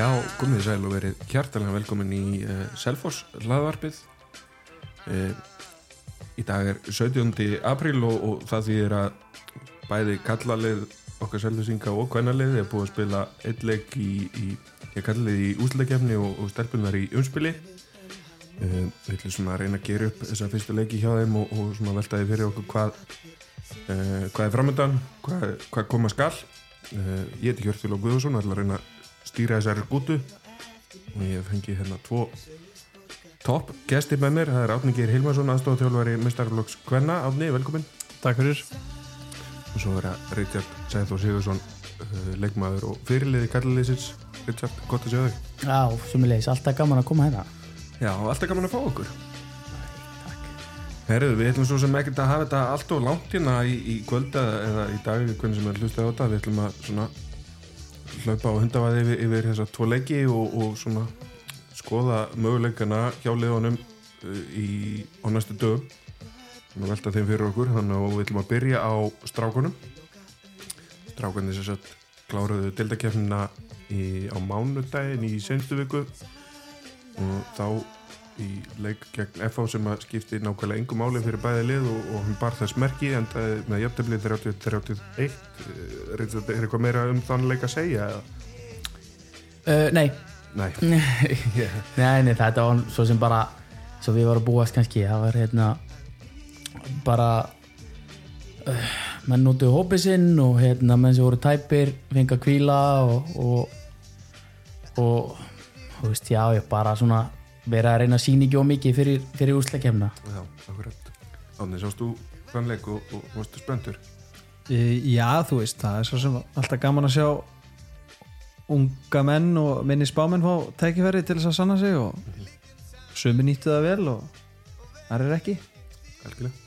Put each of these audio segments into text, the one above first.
Já, komið sæl og verið hjartalega velkomin í uh, Selfoss hlaðvarpið. Uh, í dag er 17. apríl og, og það þýðir að bæði kallalið okkar selvisinga og kvennalið er búið að spila eitt leik í, í kallalið í úsleikefni og, og stelpunar í umspili. Uh, við ætlum svona að reyna að gera upp þessa fyrstu leiki hjá þeim og, og svona veltaði fyrir okkur hvað, hvað er framöndan, hvað, hvað koma skall. Ég heiti Hjörtil og Guðursson og ætla að reyna að stýra þessari gútu og ég fengi hérna tvo topp gesti með mér, það er Átni Geir Hilmarsson aðstofþjálfari Mistarflokks Kvenna. Átni, velkomin Takk fyrir. Og svo er það Richard Sæður Sigursson uh, leikmaður og fyrirliði kallalýsins Richard, gott að sjá þig. Já, sumulegis, alltaf gaman að koma hérna. Já, alltaf gaman að fá okkur. Herðu, við ætlum svo sem ekkert að hafa þetta allt og langt hérna í, í kvölda eða í dag, hvernig sem er hlustið á þetta. Við ætlum að svona hlaupa á hundavaði yfir, yfir þessa tvo leiki og, og svona skoða möguleikana hjá liðunum uh, í, á næstu dögum. Og velta þeim fyrir okkur þannig að við ætlum að byrja á strákunum. Strákunni sem sagt kláruðu dildakefnina á mánudagin í senstu viku og þá í leik gegn FH sem að skipti nákvæmlega engum máli fyrir bæði lið og, og hann bar þess merki en með jöfntöflið 30-31 er eitthvað meira um þann leik að segja? Uh, nei Nei. yeah. nei, nei, þetta var svo sem bara svo við varum búast kannski það var hérna bara uh, menn notuðu hópið sinn og hérna menn sem voru tæpir fengi að kvíla og og, og þú veist, já, ég bara svona verið að reyna að sína ekki ómikið fyrir, fyrir úsleikemna Já, akkurat. Ánni, sást þú kannleik og, og varstu spöndur? Já, þú veist, það er svo sem alltaf gaman að sjá unga menn og minni spámenn fá tækifæri til þess að sanna sig og sumi nýttu það vel og það er ekki. Algjörlega.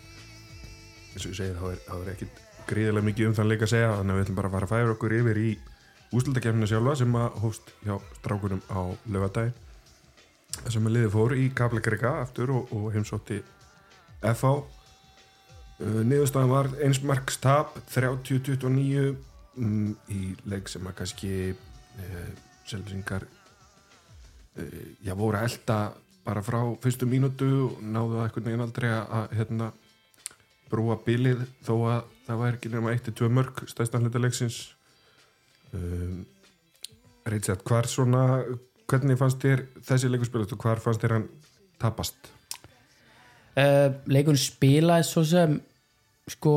Eins og ég segi, þá er, er ekki gríðilega mikið um þann leik að segja, þannig að við ætlum bara að fara að færa okkur yfir í úslutakefninu sjálfa sem að hóst hjá strákunum á lögadagi sem að liði fór í Kaplagrega aftur og, og heimsótti FH uh, niðurstaðan var einsmarks tap 30-29 um, í leik sem að kannski uh, selvisingar uh, já voru að elda bara frá fyrstu mínútu og náðu það eitthvað neginn aldrei að hérna, brúa bilið þó að það væri ekki nema 1-2 mörg stæðstan hluta leiksins. Um, Richard, hvar svona hvernig fannst þér þessi leikurspil og hvar fannst þér hann tapast? Uh, leikun spilaði svo sem sko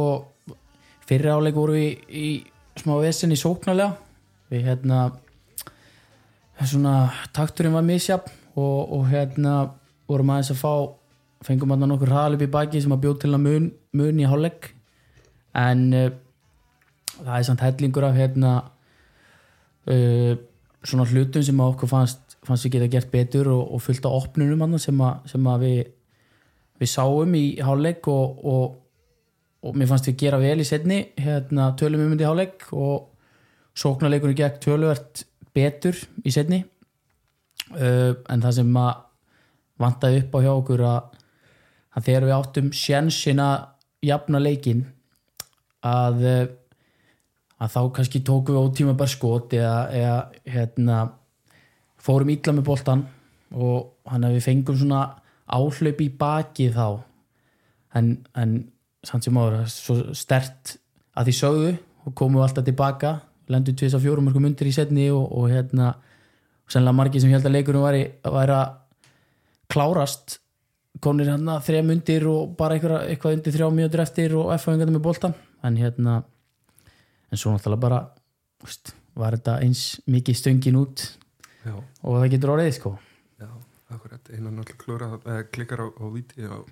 fyrir áleik voru við í, í smá vesen í sóknarlega við hérna svona takturinn var misjafn og, og hérna vorum aðeins að fá fengum aðna nokkur hraðalip í baki sem að bjóð til að mun, mun í hálfleik en uh, það er samt hellingur af hérna uh, svona hlutum sem að okkur fannst, fannst við geta gert betur og, og fullt á opnunum sem að, sem að við, við sáum í hálfleik og, og, og mér fannst við gera vel í setni hérna tölum um myndi hálfleik og sóknarleikunni gekk töluvert betur í setni uh, en það sem að vantaði upp á hjá okkur að, að þegar við áttum sjensin að jafna leikin að að þá kannski tóku við ótíma bara skot eða, eða hérna, fórum ítla með boltan og hann að við fengum svona áhlaup í baki þá. En, en samt sem áður svo stert að því sögðu og komum við alltaf tilbaka lendur tvís á fjórum mörgum undir í setni og, og hérna og sennilega margi sem held að leikurum væri, væri að klárast komnir hérna þrejum undir og bara eitthvað, eitthvað undir þrjá mjögur eftir og F-fæðingarnir með boltan en hérna en svo náttúrulega bara veist, var þetta eins mikið stöngin út Já. og það getur orðið sko Já, akkurat, einan náttúrulega klikkar á, á viti og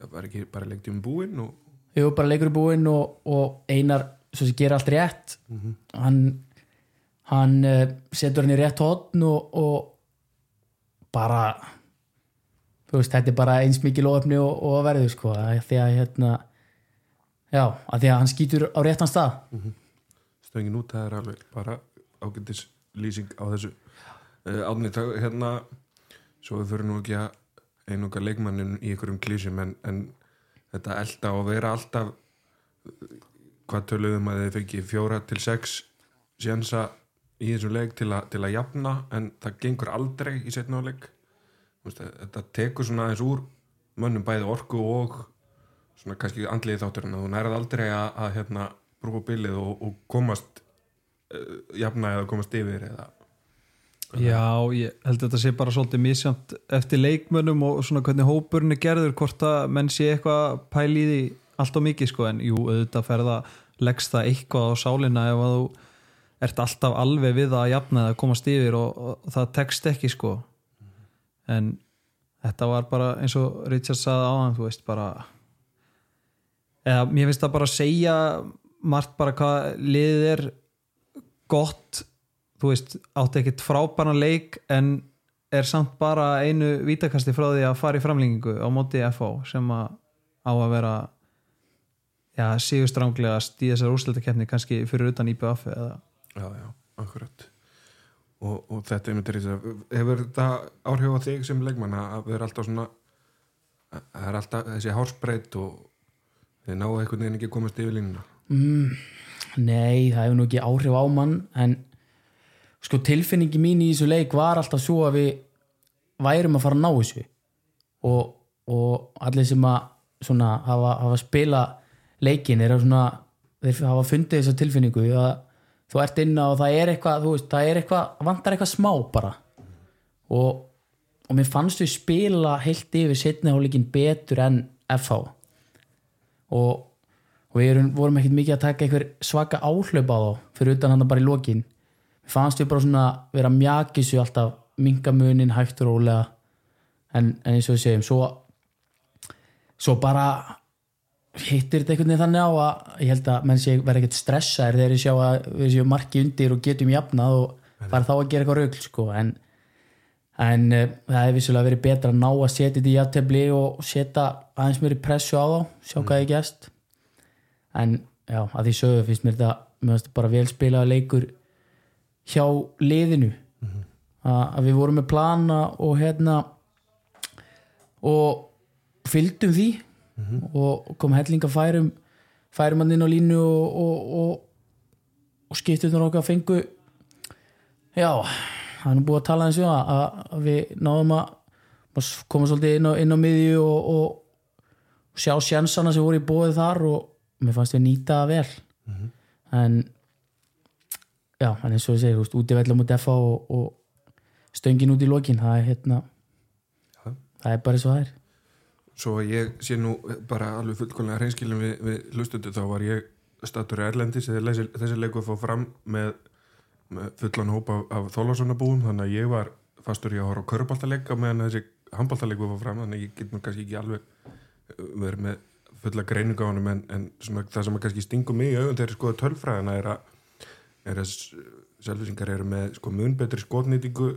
það var ekki bara lengt um búinn og Jú, bara leikur í búinn og, og einar svo sem gera allt rétt mm -hmm. hann, hann uh, setur hann í rétt hodn og, og bara þú veist, þetta er bara eins mikið loföfni og, og að verðu sko því að hérna já, að því að hann skýtur á réttan stað. Mm -hmm. stöngin út, það er alveg bara ágændis lýsing á þessu. Uh, átni, það, hérna svo við fyrir nú ekki að einunga leikmannin í einhverjum klísjum en, en þetta elda og vera alltaf hvað töluðum að þið fengi fjóra til sex sjansa í þessum leik til, a, til að jafna en það gengur aldrei í setna áleik þetta tekur svona aðeins úr mönnum bæði orku og svona kannski andliði þátturinn að þú nærað aldrei að, að hérna brúa bilið og, og komast uh, jafna eða komast yfir eða Já, ég held að þetta sé bara svolítið misjönd eftir leikmönnum og svona hvernig hópurinn er gerður hvort að menn sé eitthvað pæli í því allt og mikið sko. En jú, auðvitað ferða leggst það eitthvað á sálinna ef að þú ert alltaf alveg við að jafna eða komast yfir og, og það tekst ekki sko. En þetta var bara eins og Richard saði á hann, þú veist bara eða mér finnst það bara að segja margt bara hvað liðið er gott. Þú veist, átti ekkert frábæna leik en er samt bara einu vítakasti frá því að fara í framlengingu á móti FO sem að á að vera já, síðu stránglegast í þessar úrslutakefni kannski fyrir utan IPF eða Já, já, akkurat. Og, og þetta er myndir hefur þetta áhrif á þig sem leikmann að vera alltaf svona það er alltaf þessi hásbreyt og þið náðu einhvern veginn ekki að komast yfir línuna. Mm, Nei, það hefur nú ekki áhrif á mann en sko tilfinningi mín í þessu leik var alltaf svo að við værum að fara að ná þessu. Og, og allir sem að svona, hafa, hafa spila leikin er að svona þeir hafa fundið þessa tilfinningu að þú ert inna og það er eitthvað veist, það er eitthvað, vantar eitthvað smá bara. Og, og mér fannst við spila heilt yfir setniháleikin betur enn FH og, og við erum, vorum ekkert mikið að taka einhver svaka áhlaup á þá fyrir utan hann bara í lokin. Fannst við bara svona vera mjakisu alltaf mingamunin hægt og rólega. En, en eins og við segjum svo, svo bara hittir þetta einhvern veginn þannig á að ég held að menn sé verða ekkert stressaðir þegar ég sjá að við séum marki undir og getum jafnað og fara þá að gera eitthvað raugl sko. en, en uh, það hefur vissulega verið betra að ná að setja þetta í jafntefli og setja aðeins mér í pressu á þá sjá hvað ég gæst en já, að því sögu finnst mér þetta bara velspilaða leikur hjá liðinu mm -hmm. að við vorum með plana og hérna og fylgdum því mm -hmm. og kom hellinga færum færum hann inn á línu og, og, og, og skiptum okkar fengu já, það er nú búið að tala eins og að, að við náðum að koma svolítið inn á, inn á miðju og sjá sjansana sem voru í bóðið þar og mér fannst við nýta það vel mm -hmm. en já, en eins og ég segi, úti velum út FA og, og stöngin út í lokin það er hérna ja. það er bara eins og það er Svo að ég sé nú bara alveg fullkvæmlega hreinskilin við, við lustundu þá var ég statur í Erlendis eða þessi leiku að fá fram með fullan hópa af, af þólarsonabúum þannig að ég var fastur í að horfa á körubaltalega meðan þessi handbaltalega að fá fram þannig að ég get nú kannski ekki alveg uh, verið með fulla greininga á hann en, en það sem að kannski stingum mig í auðvun þegar skoða tölfræðina er að er að selvisingar eru með sko mun betri skotnýtingu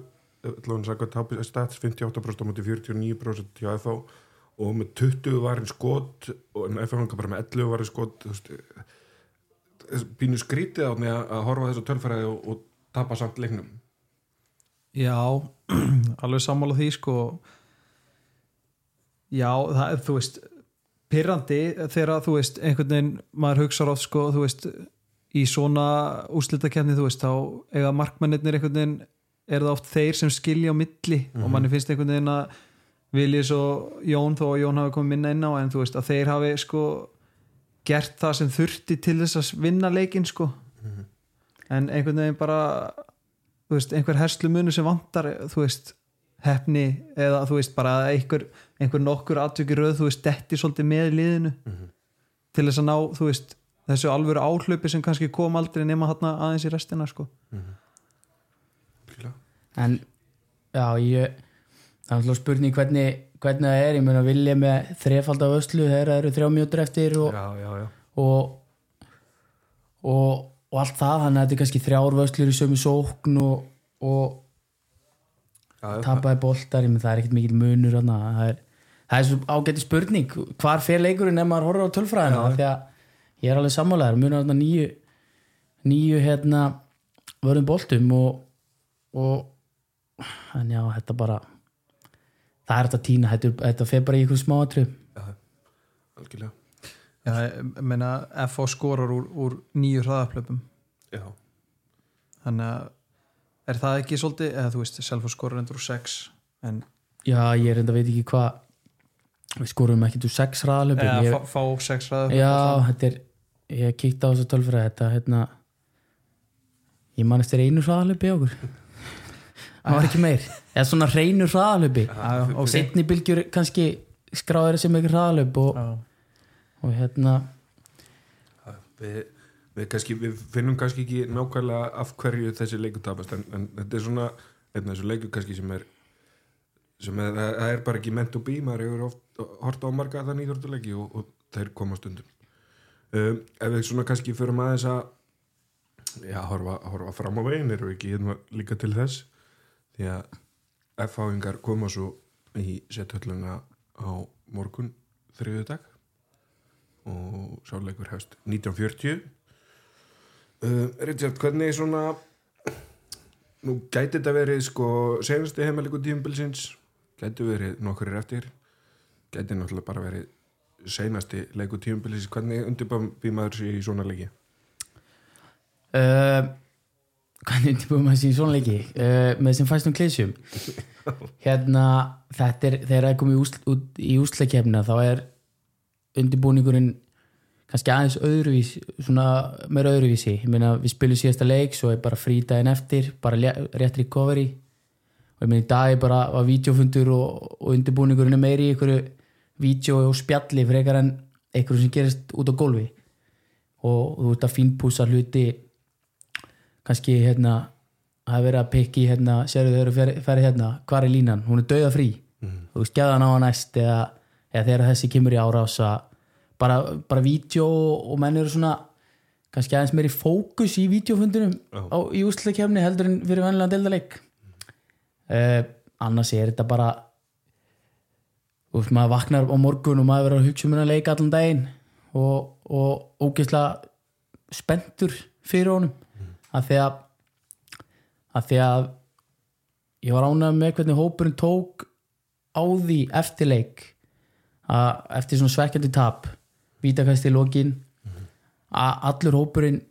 stats 58% á móti 49% hjá FH og með 20 varin skot og FH hann bara með 11 varin skot býnu skrítið á með að horfa þessu tölfæraði og, og tapa samt leiknum Já, alveg sammála því sko Já, það þú veist pyrrandi þegar þú veist einhvern veginn maður hugsa rátt sko þú veist í svona úslitakefni þú veist þá eiga markmannir einhvern veginn er það oft þeir sem skilja á milli mm -hmm. og manni finnst einhvern veginn að Viljus og Jón þó að Jón hafi komið minna inn á en þú veist að þeir hafi sko gert það sem þurfti til þess að vinna leikin sko mm -hmm. En einhvern veginn bara þú veist einhver herslu munu sem vantar þú veist hefni eða þú veist bara einhver, einhver nokkur aðtökir röð þú veist detti svolítið með liðinu mm -hmm. til þess að ná þú veist þessu alvöru áhlaupi sem kannski kom aldrei nema hérna aðeins í restina sko mm -hmm. en já ég það er alltaf spurning hvernig, hvernig það er ég mun að vilja með þrefald af öslu þegar það eru þrjá mjótur eftir og, já, já, já. Og, og, og allt það þannig að þetta er kannski þrjár öslur í sömu sókn og, og tapaði menn það er ekkert mikil munur það er, það er svo ágætti spurning hvar fer leikurinn ef maður horfður á tölfræðina? Því að ég er alveg sammálaður náttúrulega nýju nýju hérna vörðum boltum og, og en já, þetta bara það er þetta tína, þetta, þetta fer bara í einhvern smá aðtrið Já, algjörlega Já, ég meina FO skorar úr, úr nýju hraðaflöpum Já. Þannig að er það ekki svolítið, eða þú veist Selfoss skorur endur úr 6 en já, ég er enda veit ekki hvað við skorum ekkert úr sex raðalöpum eða ég, fá, fá 6 ræður já, þetta er ég kíkti á þessu tölfræði þetta hérna ég man eftir einu hraðalöpi okkur. Það var ekki meir. Eða svona hreinu hraðalöpi já, og setni bylgjur kannski skráður sem ekki hraðalöp og, Já. Og hérna við, við, kannski, við finnum kannski ekki nákvæmlega af hverju þessi leikur tapast en, en þetta er svona af þessu leikur kannski sem er sem er, það er bara ekki meant to be maður hefur oft hort á marga þann íþórtuleiki og, og þeir koma stundum. Um, ef við svona kannski förum aðeins að já, horfa, horfa fram á veginn við ekki hérna líka til þess því að F-háingar koma svo í sethölluna á morgun þriðu dag og sáleikur hefst 1940 uh, Richard, hvernig svona nú gæti þetta verið sko senasti heimaliku tímabilsins? Gæti verið nokkur eftir. Gæti náttúrulega bara verið seinasti leiku tímabilsins. Hvernig undirbæði maður sér í svona leiki? Uh, hvernig undirbúum að sé í svona leiki? Uh, með þessum fæstum klísjum hérna þetta er, þegar það er komið í, úsl, út, í úsleikefna þá er undirbúningurinn kannski aðeins öðruvís svona meira öðruvísi. Ég meina við spilum síðasta leik svo er bara frí daginn eftir bara rétt recovery. Og ég meina í dag er bara var vídeofundur og, og undirbúningurinn er meiri í einhverju vídeo og spjalli frekar en einhverju sem gerist út á gólfi. Og þú ert að fínpúsa hluti kannski hérna að vera að pikki hérna, sérðu þau eru ferði, ferði hérna hvar er línan, hún er dauða frí. Þú veist, geða hann á hann næst eða, eða þegar þessi kemur í árás að bara, bara vídeo og menn eru svona kannski aðeins meiri fókus í vídeofundunum Já. á, í úsleikefni heldur en fyrir vennilega deildaleik uh, annars er þetta bara veist, maður vaknar á morgun og maður verður að hugsa um hennar leik allan daginn og, og ógeðslega spenntur fyrir honum að því að að því að ég var ánægð með hvernig hópurinn tók á því eftir leik að eftir svona svekkjandi tap vítakast í lokin. Að allur hópurinn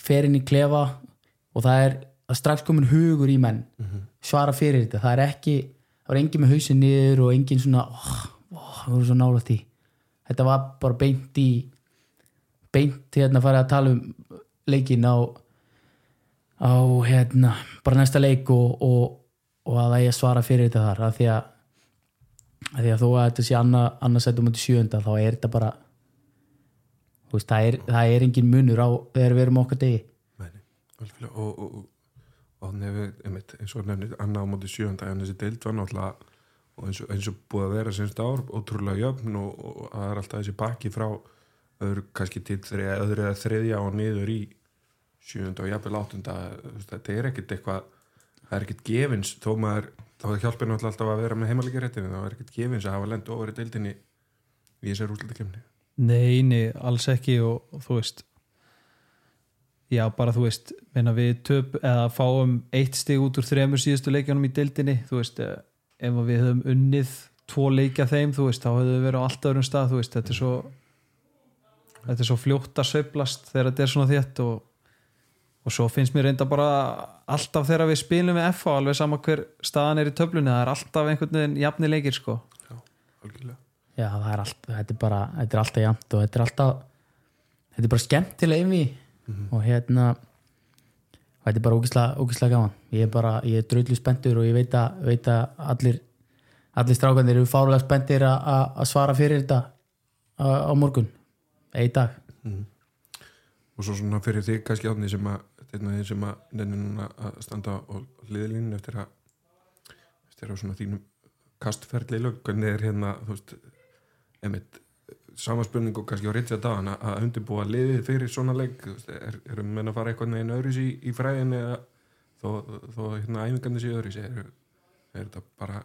fer inn í klefa og það er að strax komin hugur í menn. Svara fyrir þetta, það er ekki það var engin með hausin niður og engin svona oh, oh, það voru svo nálægt í þetta var bara beint í beint hérna að fara að tala um leikin á á hérna bara næsta leik og, og, og að það ég svara fyrir þetta þar. Af því að, að því að þó að þetta sé annað annað setjum undir sjönda þá er þetta bara veist, það er, það er engin munur á þegar við erum okkar degi. Algjörlega. Og, og, og, og hefur, einmitt, eins og nefnir annað á móti sjönda en þessi deild var náttúrulega eins eins og búið að vera semst ár ótrúlega jöfn og, það er alltaf þessi pakki frá öðru kannski til þriða, öðru eða þriðja og niður í sjönda og jafnvel áttunda þetta er ekkit eitthvað það er ekkit gefins þó maður þá hjálpir náttúrulega alltaf að vera með heimalíkjaréttinu þá er ekkit gefins að hafa lend ofar í deildinni í þessar úrslutakefni Nei, nei, alls ekki og, og þú veist já, bara þú veist við töp fáum eitt stig út úr þremur síðustu leikjanum í deildinni þú veist, eh, ef við höfum unnið tvo leikja þeim, þú veist, þá höfum við verið á allt öðrum stað, þú veist, þetta er svo þetta er svo fljótt að sveiflast þegar þetta er svona þétt og, og svo finnst mér reynda bara alltaf þegar við spilum við FH alveg sama hver staðan er í töflunni, það er alltaf einhvern veginn jafni leikir sko algjörlega já, það er allt, þetta er bara þetta er alltaf jæmt og þetta er alltaf þetta er bara skemmtilega yfir og hérna og þetta er bara ógislega gaman. Ég er bara, ég er dröllu spenntur og ég veit að, veit að allir allir strákandir eru fárulega spenntir að- svara fyrir þetta á, á morgun, í dag. Og svo svona fyrir þig kannski átni sem að einn því sem að nefnir núna að standa á hliðlínu eftir að eftir að svona þínum kastferðli lög, hvernig er hérna þú veist, einmitt sama spurning og kannski á Ritja dagan að- undirbúa liðið fyrir svona þú veist, er, erum menn að fara eitthvað neginn öðruðs í, í fræðin eða þó, þó hérna æfingandi séu öðruðs er, er þetta bara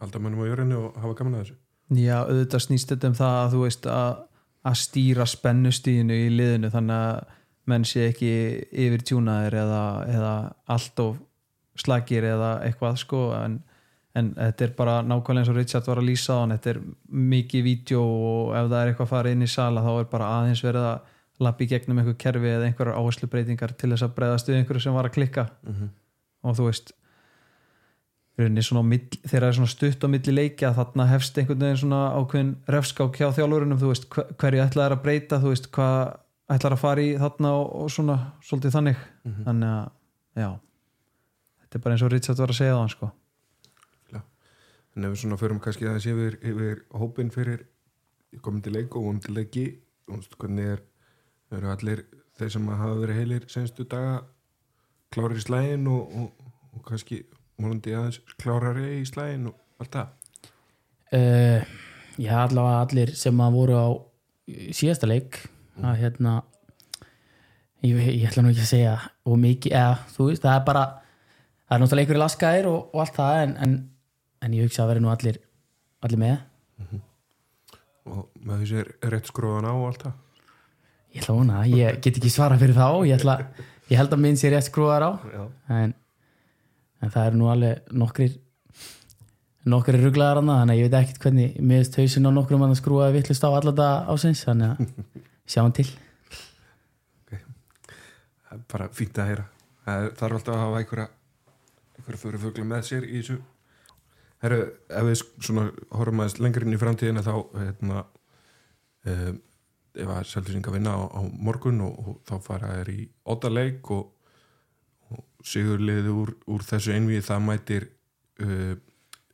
alltaf mönnum á jörðinu og hafa gaman að þessu? Já, auðvitað snýst þetta um það að þú veist að, að stýra spennustíðinu í liðinu þannig að menn sé ekki yfir tjúnaðir eða, eða allt of slagir eða eitthvað sko en, en þetta er bara nákvæmlega eins og Richard var að lýsa á hann, þetta er mikið vídeo og ef það er eitthvað að fara inn í sala þá er bara aðeins verið að lappa í gegnum einhver kerfi eða einhverjar áherslu breytingar til þess að breyðast við einhverju sem var að klikka mm -hmm. og þú veist þegar það er svona stutt á milli leikja þarna hefst einhvern veginn svona ákveðin refskák hjá þjálfurunum þú veist hver- hverju ætlaðar að breyta þú veist hvað ætlar að fara í þarna og, og svona svolítið þannig þannig að já þetta er bara eins og Richard var að segja það sko. En ef við svona förum kannski aðeins yfir, yfir hópin fyrir komin til leik og vonum til leiki hvernig er eru allir þeir sem hafa verið heilir senstu daga klárir í slægin og, og, og kannski vonandi aðeins klárari í slægin og allt það? Uh, já allavega allir sem að voru á síðasta leik að hérna ég, ég ætla nú ekki að segja og mikið, eða þú veist, það er bara það er náttúrulega einhverju laskaðir og, og allt það en, en, en ég hugsa að vera nú allir allir með. Og með þessi er rétt skróðan á og allt það? Ég ætla að vona, ég get ekki svara fyrir þá ég, ætla, ég held að minn sér rétt skrúðar á. En, en það eru nú alveg nokkrir nokkrir rugglaðar annað þannig að ég veit ekkert hvernig miðist hausin á nokkrum að skrúaði vittlust á allata ásins þannig að sjáum til. Er bara fínt að heyra. Það er- alltaf að hafa einhverja einhverja fyrir fugla með sér í þessu Herru, ef við svona horfum aðeins lengur inn í framtíðina þá hérna um, ef að Selfising að vinna á, á morgun og, og þá fara þær í oddaleik og, og sigur liði úr, úr þessu einvið það mætir uh,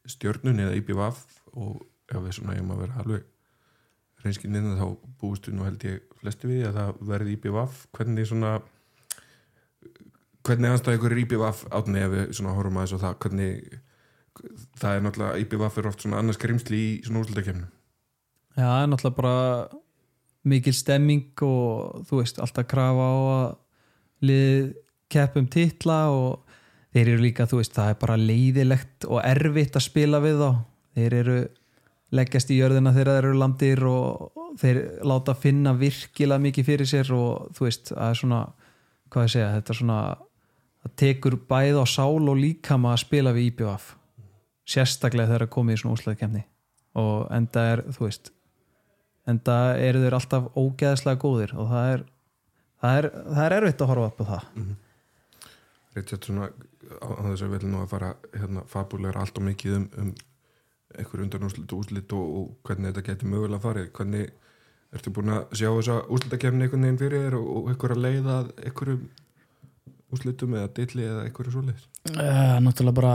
stjörnun eða IBVF og ef við svona hefum að vera alveg reynskinninn þá búistu nú held ég flesti við að það verði IBVF hvernig svona hvernig anstæði ykkur er IBVF átni ef við svona horfum aðeins á það? Hvernig það er náttúrulega IBVF er oft svona annars grimsli í svona úrslutakefnum já, það er náttúrulega bara mikil stemming og þú veist, alltaf krafa á að lið keppum titla og þeir eru líka, þú veist, það er bara leiðilegt og erfitt að spila við þá. Þeir eru leggjast í jörðina þegar þeir eru landir og þeir láta finna virkilega mikið fyrir sér og þú veist, það er svona hvað ég segja, þetta er svona það tekur bæð á sál og líkama að spila við IBF sérstaklega þegar það komið í svona úslæðkemni og enda er, þú veist enda eru þeir alltaf ógeðslega góðir og það er það er, það er erfitt að horfa upp á það. Richard svona á, þess að við viljum nú að fara hérna fabulegra allt og mikið um, um einhver undan úrslit og úrslit og, og hvernig þetta getur mögulega farið. Hvernig ertu búin að sjá þessa úrslitakefni einhvern veginn fyrir þér og, og einhver að leiða að einhverjum úrslitum eða dilli eða einhverju svoleiðis? Uh, náttúrulega bara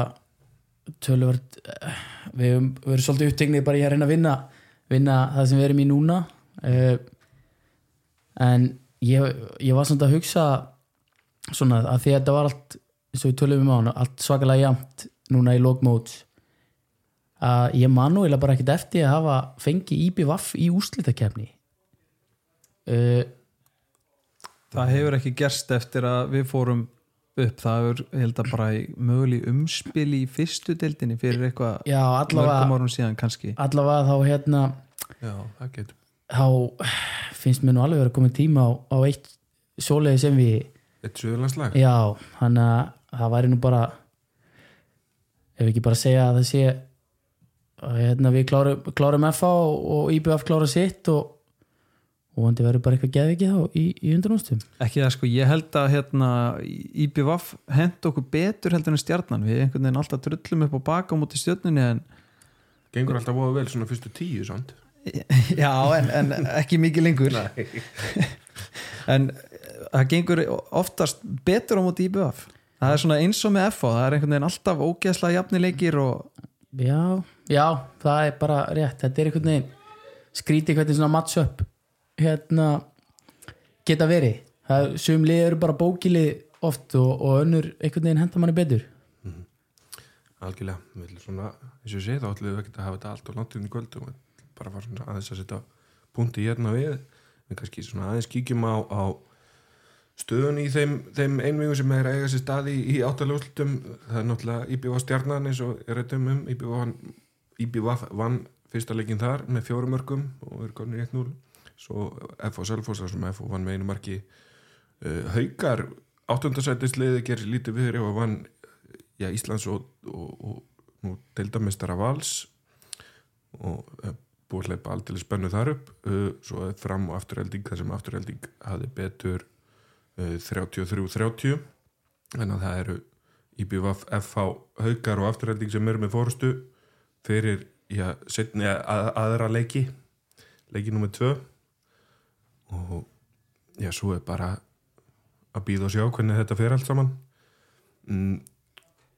töluvert uh, við höfum verið svolítið upptegnið bara í að reyna að vinna vinna það sem við erum í núna. Uh, en ég, ég var samt að hugsa svona að því að þetta var allt eins og við tölum um á hana, allt svakalega jamt núna í lókmót að ég man nú eiginlega bara ekkert eftir að hafa fengið IBVF í úrslitakefni uh, það hefur ekki gerst eftir að við fórum upp það ég held að bara möguleg umspil í fyrstu deildinni fyrir eitthvað mörgum árum síðan kannski. Allavega þá hérna Já, þá finnst mér nú alveg að koma tíma á, á eitt svoleiði sem við Eitt suðurlandslag? Já, þannig að það væri nú bara ef ekki bara segja að það sé að hérna, við klárum, klárum FA og, og IBF klára sitt og, og vandi verður bara eitthvað geði ekki þá í, í undanústum ekki það sko, ég held að hérna, IBVF hend okkur betur heldur en stjarnan, við einhvern veginn alltaf drullum upp á baka á móti stjörnunni en Gengur alltaf voða vel svona fyrstu tíu samt. Já, en, en ekki mikið lengur. En það gengur oftast betur á móti IBVF það er svona eins og með FA, það er einhvern veginn alltaf ógeðslega jafnileikir og já, já, það er bara rétt. Þetta er einhvern veginn skrítið hvernig svona match-up hérna geta verið. Það er, sum lið eru bara bókilið oft og, og önnur einhvern veginn henda manni betur. Algjörlega, við viljum svona eins og segi þá ætlum við ekki að hafa þetta allt og langt inn í kvöld og bara fara svona aðeins að setja punkti hérna við. Við kannski svona aðeins kíkjum á, á stöðun í þeim, þeim einvígu sem er að eiga sér staði í, í áttaljóðslutum það er náttúrulega IBV stjarnan eins og er rættum um vann, IBV vann fyrsta leikin þar með fjórum mörgum og er konur 1-0 svo FH Selfoss þar sem FH vann með einu marki. Uh, Haukar áttundasætisliði gerir lítið viðri og vann já, Íslands og, og, og nú deildamestara vals. Og uh, búið að hleypa aldrei spennu þar upp. Uh, svo fram og afturhelding þar sem afturhelding hafi betur uh, 33-30 en að það eru IBVF, FH, Haukar og afturhelding sem eru með fórustu fyrir já, setni að, aðra leiki. Leiki nummer tvö og já, svo er bara að býða og sjá hvernig þetta fer allt saman. Mm,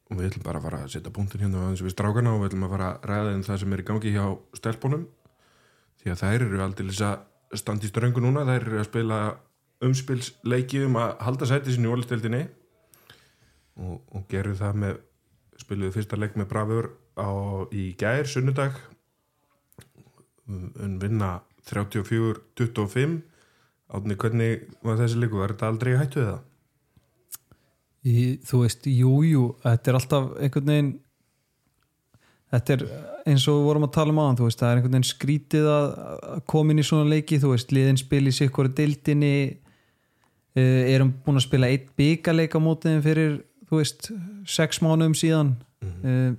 og við ætlum bara að fara að setja punktin hérna aðeins við strákana og við ætlum að fara að ræða um það sem er í gangi hjá stelpunum. Því að þær eru aldrei að standa í ströngu núna, þær eru að spila umspilsleiki um að halda sæti sinni í ólisteldinni og, og gerðu það með spiluðu fyrsta leik með Brafur á, í gær, sunnudag. En vinna 34-25 átni hvernig var þessi leiku, var þetta aldrei hættu eða? Í, þú veist, jújú jú, þetta er alltaf einhvern veginn þetta er eins og við vorum að tala um aðan, þú veist, það er einhvern veginn skrítið að koma inn í svona leiki, þú veist liðin spil í sig hverju dildinni uh, erum búin að spila eitt byggaleik á mótiðin fyrir þú veist, sex mánuðum síðan. Uh,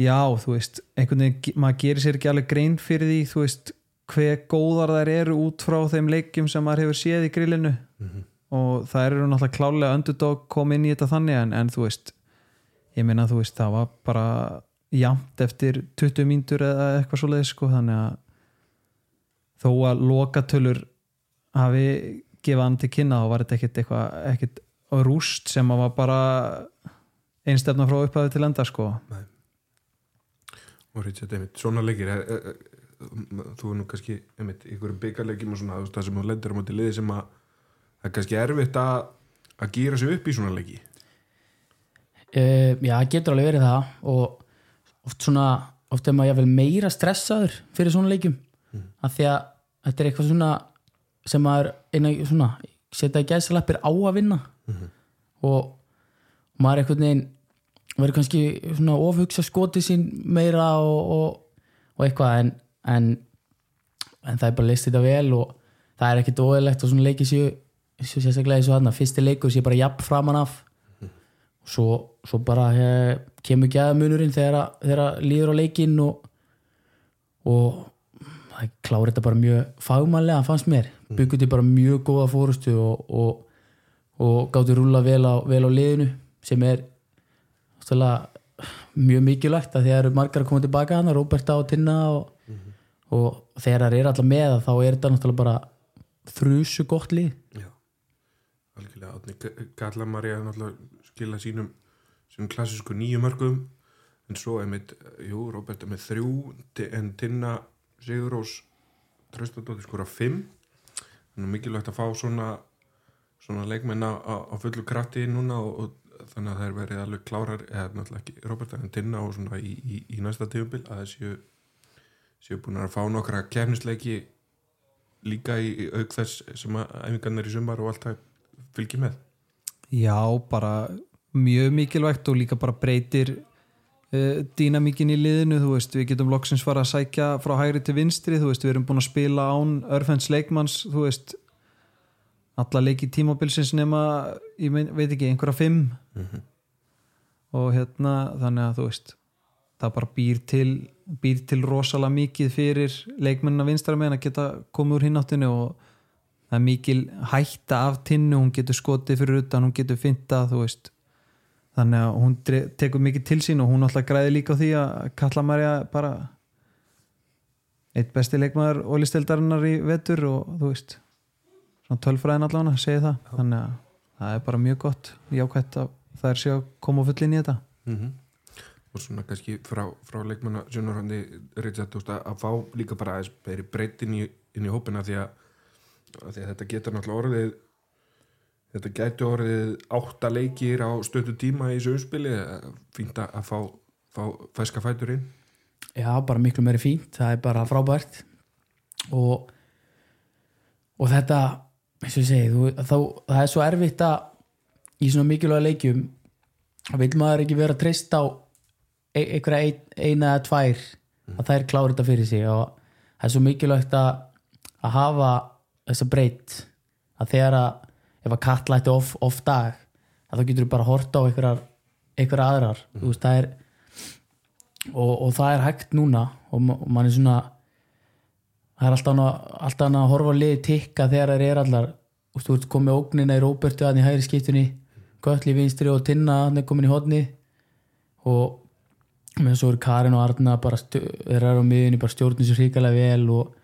já, þú veist einhvern veginn, maður gerir sér ekki alveg grein fyrir því, þú veist hver góðar þær eru út frá þeim leikjum sem maður hefur séð í grillinu. Og það eru náttúrulega klálega underdog kom inn í þetta þannig en, en þú veist ég meina þú veist það var bara jamt eftir 20 mínútur eða eitthvað svo leið sko þannig að þó að lokatölur hafi gefað hann til kynna þá var þetta ekkit eitthvað ekkit rúst sem að var bara einstefna frá upphæðu til enda sko. Og Richard, einmitt, svona leikir er, er, þú er nú kannski einmitt, ykkur byggarleikjum og svona það sem þú lendir á móti liði sem að það er kannski erfitt að að gýra sig upp í svona leiki. Uh, já, það getur alveg verið það og oft svona oft er maður jáfnvel meira stressaður fyrir svona leikjum. Mm. af því að þetta er eitthvað svona sem maður eina svona setja í gæsalappir á að vinna. Og maður er einhvern veginn verður kannski svona ofhugsa skotið sín meira og, og, og eitthvað en, en en það er bara leist þetta vel og það er ekkert óeðlegt og svona leikið séu séu sérstaklega eins og þarna, fyrsti leikur sé bara jafn framan af. Og svo, svo bara hef, kemur gæðamunurinn þegar, að- þegar að líður á leikinn og, og það klári þetta bara mjög fagmannlega fannst mér, byggur þetta bara mjög góða fórustu og, og, og gátti rúla vel á, vel á liðinu sem er náttúrulega mjög mikilvægt að því að eru margar að koma tilbaka hana, Róberta og Tinna og, og þegar það er alltaf með þá er þetta náttúrulega bara þrjusu gott lið. Já, algjörlega Átni Galla María náttúrulega skila sínum sínum klassísku nýju mörgum en svo er mitt, jú, Róbert er með þrjú en Tinna Sigurós Tröstadóttir skora fimm. Þannig er mikilvægt að fá svona svona leikmenn á, fullu krafti núna og, og þannig að það er verið alveg klárar, eða náttúrulega ekki Róbert en Tinna og svona í, í, í næsta tíumbil að það séu búin að fá nokkra kefnisleiki líka í, auk þess sem að æfingarnir í sumar og allt það fylgir með. Já, bara mjög mikilvægt og líka bara breytir uh, dýnamíkin í liðinu, þú veist, við getum loksins fara að sækja frá hægri til vinstri, þú veist, við erum búin að spila án örfens leikmanns, þú veist alla leiki tímabilsins nema, ég mein, veit ekki, einhverja fimm. Og hérna, þannig að þú veist það bara býr til býr til rosalega mikið fyrir leikmennina vinstra með að geta komið úr hinnáttinu og það er mikil hætta af tinnu, hún getur skotið fyrir utan, hún getur finta þú veist. Þannig að hún tekur mikið til sín og hún alltaf græði líka á því að Kalla Marja bara eitt besti leikmaður ólisteldarinnar í vetur og þú veist svona tölfræðin allavega segi það. Þannig að það er bara mjög gott jákvætt að það er sér að koma full inn í þetta. Mm og svona kannski frá, frá leikmanna sjónarhandi Richard, að, fá líka bara aðeins meiri breytt inn í, í hópina því því að þetta getur náttúrulega orðið þetta gæti orðið átta leikir á stötu tíma í þessu umspili fínt að fá, fá fæska fætur inn. Já, bara miklu meiri fínt, það er bara frábært. Og og þetta eins og ég segi, þú, þá, það er svo erfitt að í svona mikilvæga leikjum vil maður ekki vera treyst á einhverja ein, eina eða tvær að þær klára þetta fyrir sig. Og það er svo mikilvægt að, að hafa þessa breytt að þegar að ef að kallætti off, off dag að þá getur þú bara hort á einhverjar, einhverjar aðrar. Þú veist, það er og, og það er hægt núna og, ma- og mann er svona það er alltaf alltaf annað að horfa liði tikka þegar það er allar. Veist, þú ert komið ógnina í Róbertu að í hægri skiptunni Götli vinstri og Tinna hann er komin í hodni og með svo eru Karin og Arna bara þeir eru á miðunni bara stjórnum sér hrikalega vel og,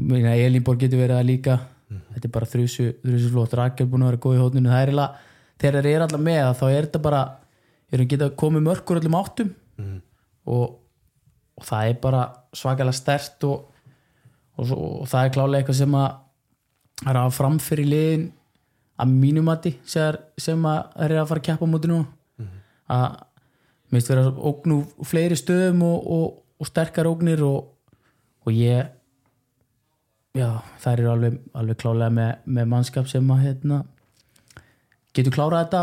Elinborg getur verið það líka. Þetta er bara þrjusu, þrjusu flott Rakel búin að vera góð í hodninu það er eiginlega, þegar þeir eru alltaf með þá er þetta bara, erum geta komið mörkur öllum áttum. Og, og það er bara svakalega stert og, og, svo, og það er klálega eitthvað sem að er að framfyrir liðin að mínumati sem, að er að fara að keppa á móti nú að minnst vera ógn úr fleiri stöðum og, og, og sterkar ógnir og, og ég já, þær eru alveg, alveg klálega með, með mannskap sem að hérna, getur klárað þetta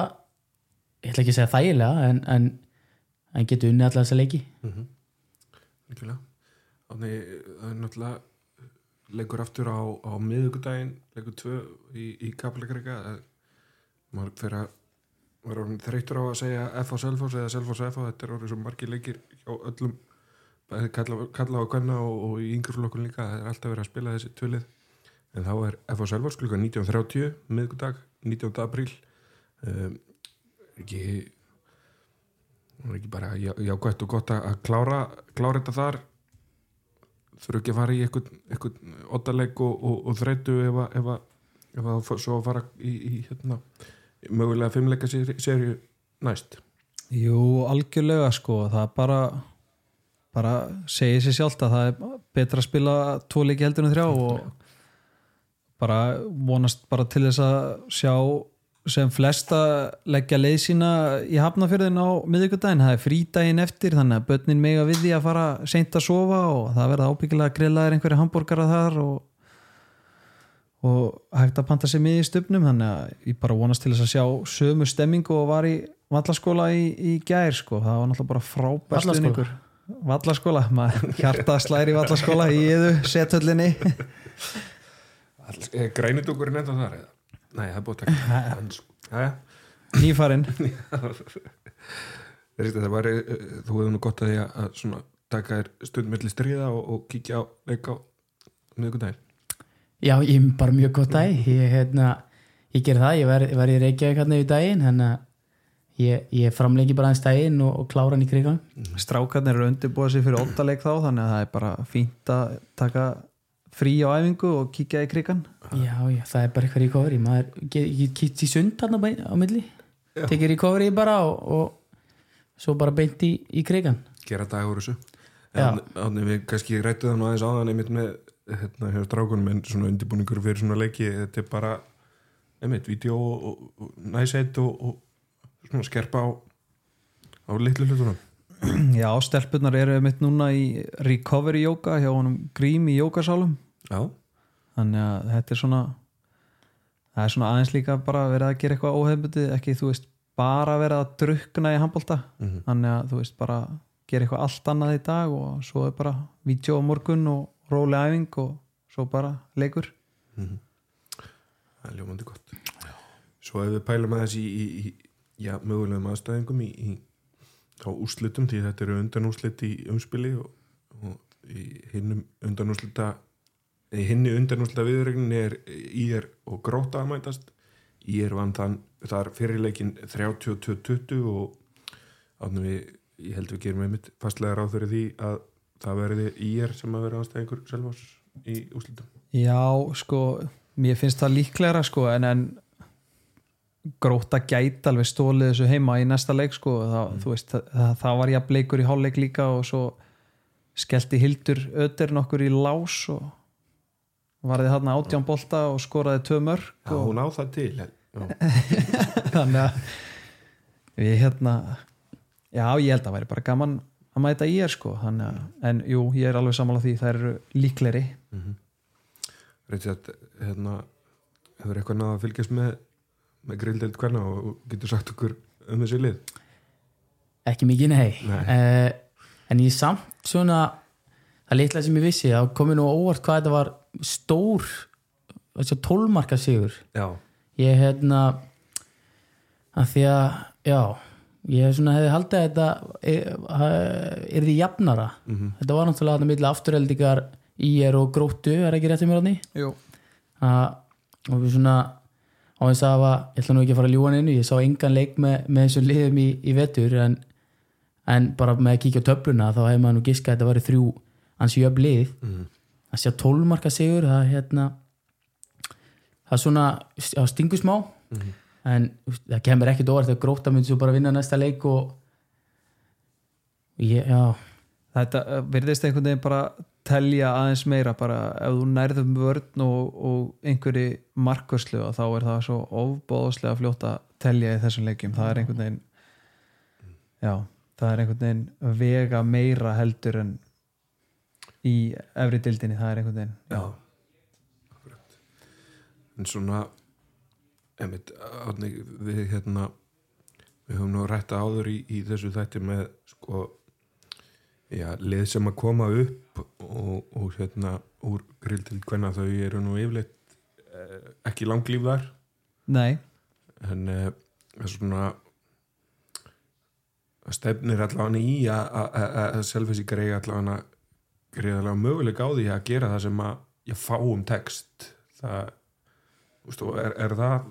ég ætla ekki að segja þægilega en, en, en getur unni allar þessa leiki Líkjulega. Þannig það er náttúrulega leikur aftur á, á miðugudaginn, leikur tvö í, í Kaplakrika. Maður fyrir að vera orðinn þreytur á að segja F á Selfoss eða Selfoss F á þetta er orðið svo margir leikir hjá öllum kalla, kalla á kvenna og, og í yngreflokkun líka það er alltaf verið að spila þessi tvölið en þá er F á Selfoss klukka 19.30 miðgudag, 19. apríl um, ekki er ekki bara já, jákvæmt og gott að klára, klára þetta þar þurfu ekki að fara í eitthvað, ottaleg og, og, og þreytu ef að, svo fara í, í hérna, mögulega fimmleika serju næst? Jú, algjörlega sko. Það bara bara segir sér sjálft að það er betra að spila tvo leiki heldur en þrjá og bara vonast bara til þess að sjá sem flesta leggja leið sína í hafnafjörðin á miðvikudaginn, það er frídaginn eftir þannig að börnin mega við því að fara seint að sofa og það verða ábyggilega grillaðir einhverju hambúrgara þar og og hægt að panta sér miði í stupnum þannig að ég bara vonast til þess að sjá sömu stemmingu og var í vallaskóla í, í gær sko, það var náttúrulega bara frábær Vallaskóla? stuðningur. Vallaskóla, maður hjarta slæri í vallaskóla í yðu sethöllinni grænudúkurinn enda þar eða? Nei, það er búið að taka Hans- Jæja. nýfarinn. Það var, eh, þú hefur nú gott að því að, að svona, taka þér stund melli stríða og, og kíkja á leik á miðgudaginn Já, ég er bara mjög gott dag ég, hérna, ég ger það, ég verð ver í Reykjavík hérna yfir daginn þannig að ég, ég framlengi bara hans daginn og, og klára hann í krigan strákarnir eru undirbúið sér fyrir óttaleik þá þannig að það er bara fínt að taka frí á æfingu og kíkja í krigan Já, já, það er bara eitthvað recovery maður get- ég kýtt í sund hann á milli tekið recovery bara og, og svo bara beint í, í krigan gera dag úr þessu. En þannig við kannski rættu það nú aðeins áðan einmitt með hérna hjá strákunum en svona undirbúningur fyrir svona leiki þetta er bara einmitt, vídeo og, og, og og, og svona skerpa á á litlu hlutunum. Já, stelpunar eru mitt núna í recovery yoga hjá honum Grím í yogasálum já, þannig að þetta er svona það er svona aðeins líka bara verið að gera eitthvað óhefbundið, ekki þú veist bara verið að drukna í handbólta Mhm. þannig að þú veist bara gera eitthvað allt annað í dag og svo er bara vídeo á morgun og róli æfing og svo bara leikur. Það er ljómandi gott. Svo ef við pælum aðeins í, í, í já, mögulegum aðstæðingum í, í á úrslitum því þetta eru undanúrslit í umspili og, og í hinnum undanúrslita í hinni undanúrslita viðregnin er ír og gróta að mætast. Ír vann þann þar fyrirleikin 32-20 og átnum við, ég held við gerum einmitt fastlega ráð fyrir því að það verði ír sem að vera aðstæðingur selvás í úrslitum. Já, sko, mér finnst það líklegra sko, en, en gróta gæti alveg stólið þessu heima í næsta leik sko, það, þú veist, það, það var jafn leikur í hálfleik líka og svo skellti Hildur öður nokkur í lás og varði þarna átján bolta og skoraði tvö mörg Já, og hún á það til þannig að við hérna já, ég held að það væri bara gaman að mæta í er sko, þannig að, en jú, ég er alveg sammála því, það eru líkleri Richard, hérna hefur eitthvað náða að fylgjast með með grildeld hvernig og getur sagt okkur um þessi lið? Ekki mikið nei, Nei. Uh, en ég samt svona það litla sem ég vissi, þá komið nú á óvart hvað þetta var stór tólmarka sigur. Já, ég hérna að því að, já ég svona hefði haldið að þetta er því jafnara. Þetta var náttúrulega þetta milli afturheldingar í er og gróttu, er ekki rétt sem er átni Jú. og við svona á þess að ég ætla nú ekki að fara að ljúa neinu ég sá engan leik með, með þessum liðum í, í vetur en, en bara með að kíkja á töfluna þá hefði maður nú giska að þetta væri þrjú ansi jöfn lið. Mhm. að sjá 12 marka sigur það hérna það svona, stingur smá en það kemur ekkit óvart þegar gróta myndi svo bara vinna næsta leik og ég, já. Þetta uh, virðist einhvern veginn bara telja aðeins meira bara ef þú nærðum vörn og, og einhverju markvörslu þá er það svo ofbóðslega fljótt að telja í þessum leikjum. Það er einhvern veginn já, það er einhvern veginn vega meira heldur en í efri dildinni, það er einhvern veginn. Já, Akkurat. en svona einmitt, átni, við hérna við höfum nú rætta áður í, í þessu þætti með sko já, lið sem að koma upp og, og hérna úr grill til hvenna þau eru nú yfirleitt eh, ekki langlífðar nei, en eh, er svona stefnir allavega í að- Selfissi greiða allavega greiðalega möguleik á því að gera það sem að ég fá um text. Það og er, er það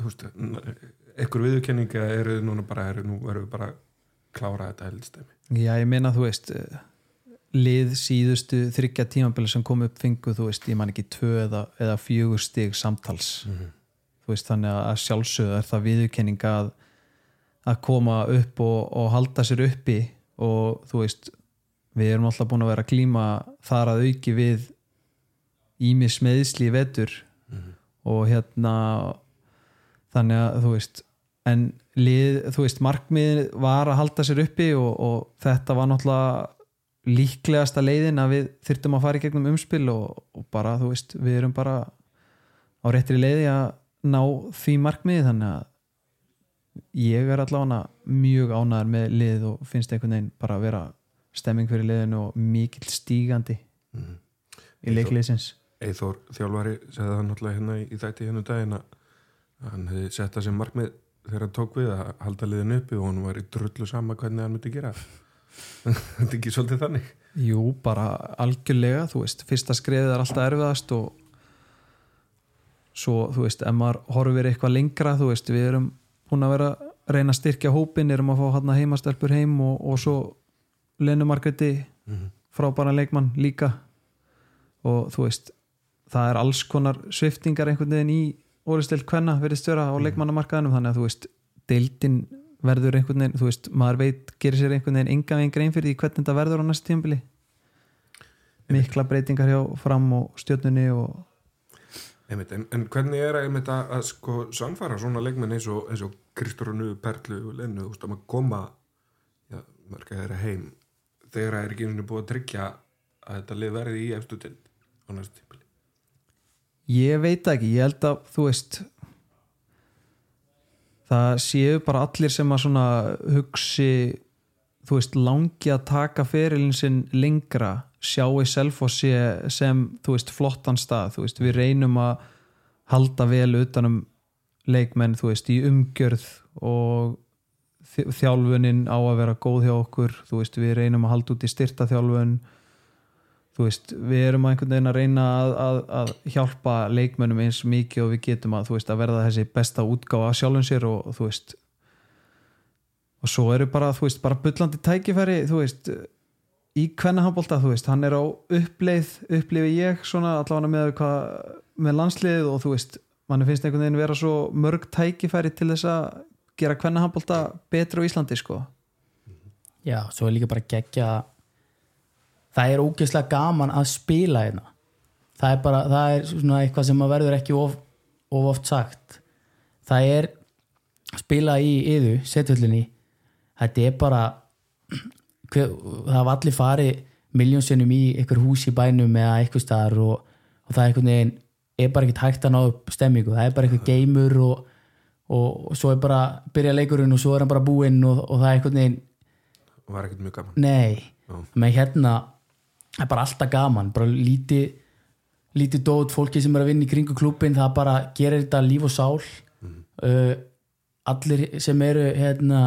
einhver viðurkenning eða eru núna bara, eru, nú við bara klára þetta heldstæmi já ég meina þú veist lið síðustu þryggja tímabili sem kom upp fengu þú veist, ég man ekki tvö eða, eða fjögur stig samtals. Þú veist þannig að sjálfsögðu er það viðurkenning að að koma upp og, og halda sér uppi og þú veist við erum alltaf búin að vera að glíma þar að auki við ímis meðsli vetur. Og hérna þannig að þú veist en lið, þú veist markmið var að halda sér uppi og, og þetta var náttúrulega líklegasta leiðin að við þyrftum að fara í gegnum umspil og, og bara þú veist við erum bara á réttri leiði að ná því markmiði. Þannig að ég er allavega mjög ánæður með lið og finnst einhvern veginn bara að vera stemming fyrir liðinu og mikill stígandi í leikliðsins Eithor þjálfari segði það náttúrulega hérna í, í þætti hérna um daginn að hann hefði sett það sem markmið þegar hann tók við að halda liðin uppi og hann var í drullu sama hvernig hann myndi gera. Þetta er ekki svolítið þannig. Jú, bara algjörlega þú veist, fyrsta skriðið er alltaf erfiðast og svo, þú veist, ef maður horfir eitthvað lengra þú veist, við erum búin að vera að reyna að styrkja hópin, erum að fá hann heimastelpur heim og, og svo Lenu Margreti frábæra leikmann líka. Og þú veist, það er alls konar sviftingar einhvern veginn í orðistild hvenna verðist vera á leikmannamarkaðinum þannig að þú veist, deildin verður einhvern veginn, þú veist, maður veit gerir sér einhvern veginn enga veginn grein fyrir því hvernig þetta verður á næst tímbili mikla breytingar hjá fram og stjórnunni og Einmitt, en, en hvernig er einmitt, að, að sko, samfara svona leikmenn eins og, eins og Kristóru Perlu og Lennu, þú veist, að maður koma já, mörg að þeirra heim þegar það er ekki einu sinni búið að tryggja að þetta lið verði í efstu til á næstu tímpili ég veit ekki, ég held að þú veist það séu bara allir sem að svona hugsi þú veist, langi að taka ferilin sinn lengra sjáu Selfossi sem þú veist, flottan stað, þú veist, við reynum að halda vel utanum leikmenn, þú veist, í umgjörð og þ- þjálfunin á að vera góð hjá okkur þú veist, við reynum að halda út í styrta þjálfun þú veist, við erum að einhvern veginn að reyna að, að, að hjálpa leikmönnum eins mikið og við getum að, veist, að verða þessi besta útgáfa af sjálfum sér og, og þú veist og svo eru bara, þú veist, bara bullandi tækifæri, þú veist í hvenna handbólta, þú veist, hann er á uppleið, upplifi ég svona allavega með hvað, með landsliðið og þú veist, mann finnst einhvern veginn vera svo mörg tækifæri til þess að gera hvenna handbólta betur á Íslandi, sko. Já, svo er líka bara geggja það er ógeðslega gaman að spila hérna. Það er bara, það er svona eitthvað sem að verður ekki of, of oft sagt. Það er spila í yðu, setjöllinni þetta er bara hver, það hafa allir farið miljónsinnum í einhver hús í bænum eða einhver staðar og, og það er einhvern veginn er bara ekkert hægt að ná upp stemmingu það er bara einhver geimur og, og, og svo er bara byrja leikurinn og svo er hann bara búinn og, og það er einhvern veginn og var ekkert mjög gaman? Nei, með hérna það er bara alltaf gaman bara lítið lítið dót, fólki sem er að vinna í kringu klubin það bara gerir þetta líf og sál. Uh, allir sem eru hérna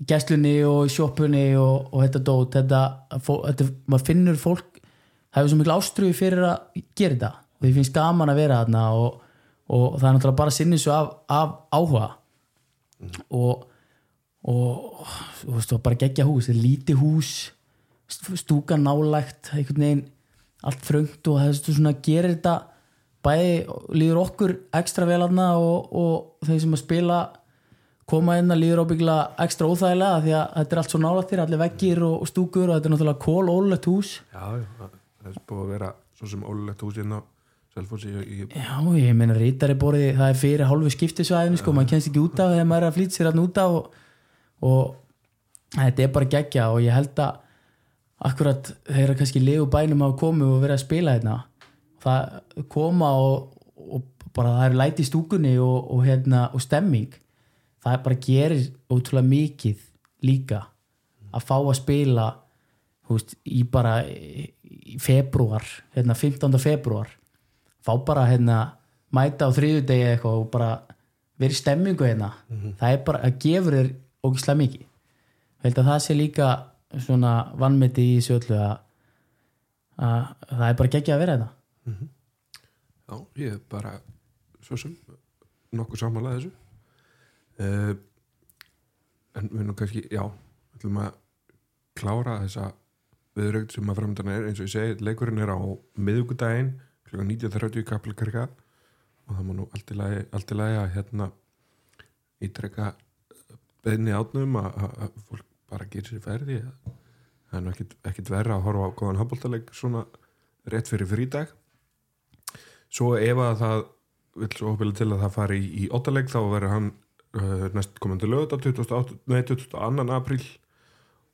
í gæslunni og í sjoppunni og, og þetta dót þetta, þetta, maður finnur fólk það hefur svo miklu ástrúi fyrir að gera þetta. Og því finnst gaman að vera þarna og, og það er náttúrulega bara sinni svo af, af áhuga. Og og þú veist, og bara gegja hús þetta er lítið hús stúka nálægt, einhvern veginn allt fröngt og er svona gerir þetta bæði líður okkur ekstra vel aðna og, og þeir sem að spila koma inn að líður ábyggla ekstra óþægilega því að þetta er allt svo nálægt þér, allir veggir og, og stúkur og þetta er náttúrulega kól ólulegt hús. Já, það er búið að vera svo sem ólulegt hús hérna á Selfossi í, Já, ég meina rítari borði það er fyrir hálfu skiptisvæðinu sko, maður kennst ekki út af þegar maður er að flýta sér að út af og, og þetta er bara geggja og ég held að akkurat þeir eru kannski legu bænum að koma og vera að spila hérna. Það koma og, og bara það er læti í stúkunni og, og, hérna, og stemming. Það bara gerir ótrúlega mikið líka að fá að spila húst, í bara í februar, hérna 15. februar fá bara hérna mæta á þriðudegi eitthvað og bara verið stemmingu hérna. Það er bara, það gefur þér ógislega mikið. Held að það sé líka svona vannmeti í sjöldlu að, að það er bara geggja að vera hérna. Já, ég er bara svo sem nokkuð samanlega þessu. Uh, en við nú kannski, já við ætlum að klára þessa viðrögt sem að framöndan er. Eins og ég segi, leikurinn er á miðugudaginn kl. 19.30 í Kaplakarka og það má nú allt í lagi, að hérna ítrekka beðni átnum að fólk bara gerir sér færði það er nú ekkit, verra að horfa á góðan handbóltaleg svona rétt fyrir frídag svo ef að það vil svo opila til að það fari í, í óttaleg þá verður hann uh, næst komandi lögða 22. apríl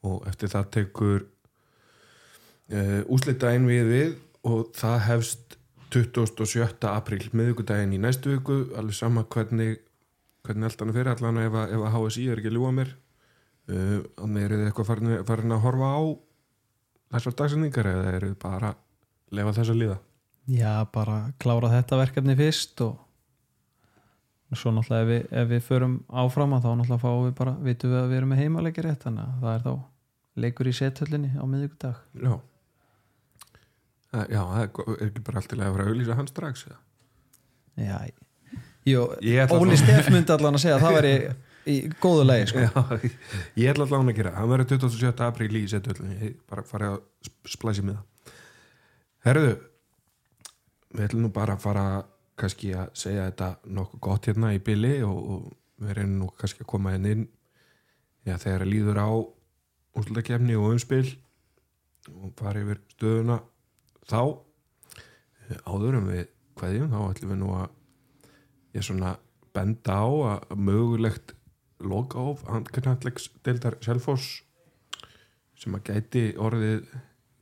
og eftir það tekur uh, úslitdægin við við og það hefst 27. apríl miðugudaginn í næstu viku alveg sama hvernig hvernig allt hann fyrir allan ef að, ef að HSI er ekki ljúa mér uh, þannig eru þið eitthvað farin, farin að horfa á þessar dagsendingar eða eru þið bara að lefa þess að líða? Já, bara klára þetta verkefni fyrst og svo náttúrulega ef við, ef við förum áfram þá náttúrulega fáum við bara, vitum við að við erum með heimalegir rétt þannig að það er þá leikur í sethöllinni á miðvíkudag Já. Það- Já, það er ekki bara allt í lagi að vera að auðlýsa hann strax? Já, ætla Óli Steff myndi allan að segja að það væri í góðu lagi sko. Já, ég ætla allavega að gera það. verður 27. apríl í setuöllin ég bara farið að sp- splæsi með það Herðu við ætlum nú bara að fara kannski að segja þetta nokkuð gott hérna í byli og, og við reynum nú kannski að koma henni inn já, þegar að líður á úrslutakefni og umspil og fara yfir stöðuna þá áður en við kveðjum þá ætlum við nú að ég svona benda á að mögulegt lokaóf handkvæmlegs deildar Selfoss sem að gæti orðið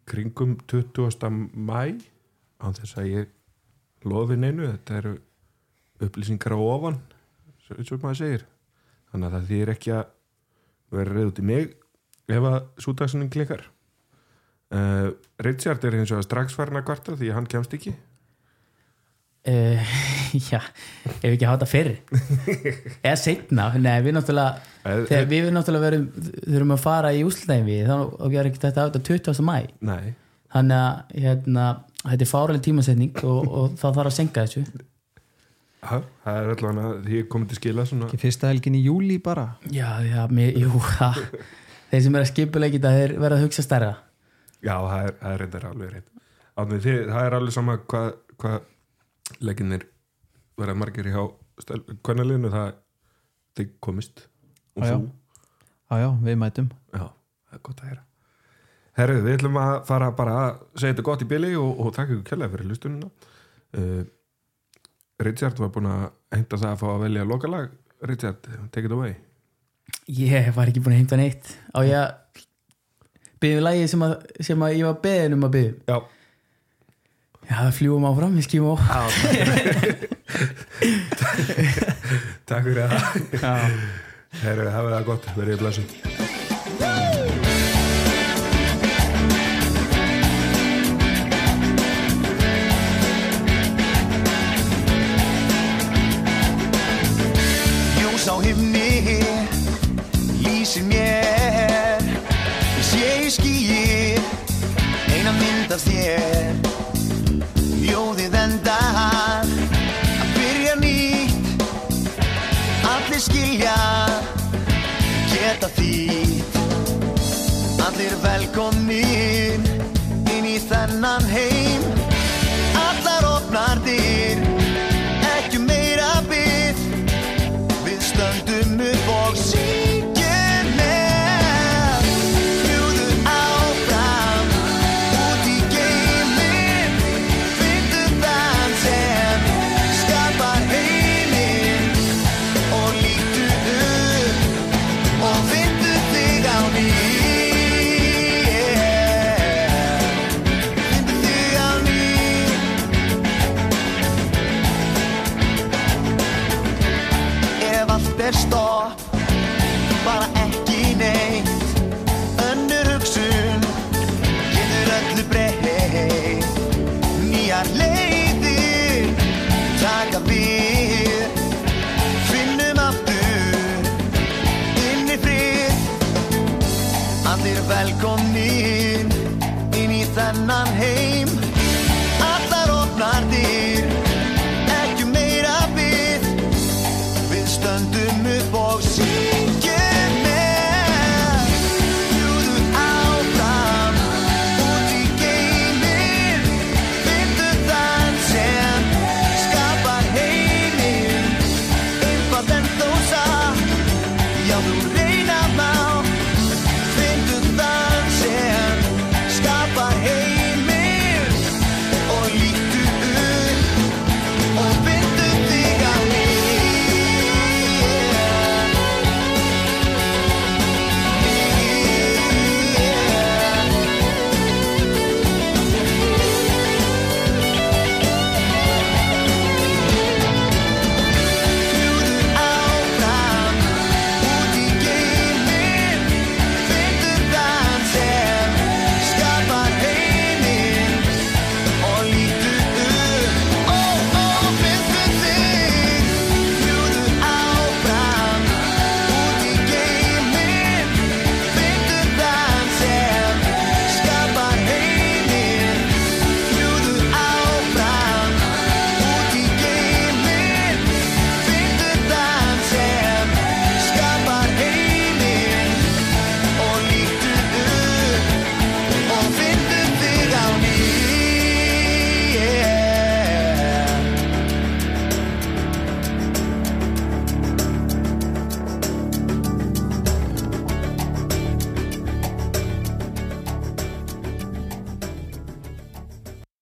kringum 20. mæ á þess að ég lofi neinu, þetta eru upplýsingar á ofan eins og maður segir þannig að það þýr ekki að vera reyð út í mig ef að súdagsinning klikkar uh, Richard er eins og strax farin að kvarta því að hann kemst ekki uh, Já, ef ekki að hafa þetta fyrir eða setna, nei við náttúrulega þegar við náttúrulega verum þurfum að fara í úslæðin við þá við erum ekki þetta að hafa þetta 20. mæ Nei, þannig að hérna, þetta er fáraleg tímasetning og, og það þarf að senka þessu. Ha, það er allavega því ég komið til skila svona Ekki fyrsta helgin í júli bara? Já, já, mér, jú, það þeir sem er að skipuleiki þetta þeir verða að hugsa stærra. Já, það er, það er reyndar alveg reynd það er alveg sama hvað hva leikinnir verða margir hjá kvennaliðinu það þið komist. Og þú? Já, já, við mætum. Já, það er gott að heyra. Herrið, við ætlum að fara bara að segja þetta gott í bili og, og takk ykkur kjærlega fyrir lustunina uh, Richard var búin að henda það að fá að velja lokalag. Richard, take it away. Ég var ekki búin að heimta neitt. Á ég að byggja lagi sem að, sem að ég var beðin um að byggja Já, Já, við fljúum áfram, við skýmum á takk fyrir það. Já, Herrið, hafið það gott, verið blessum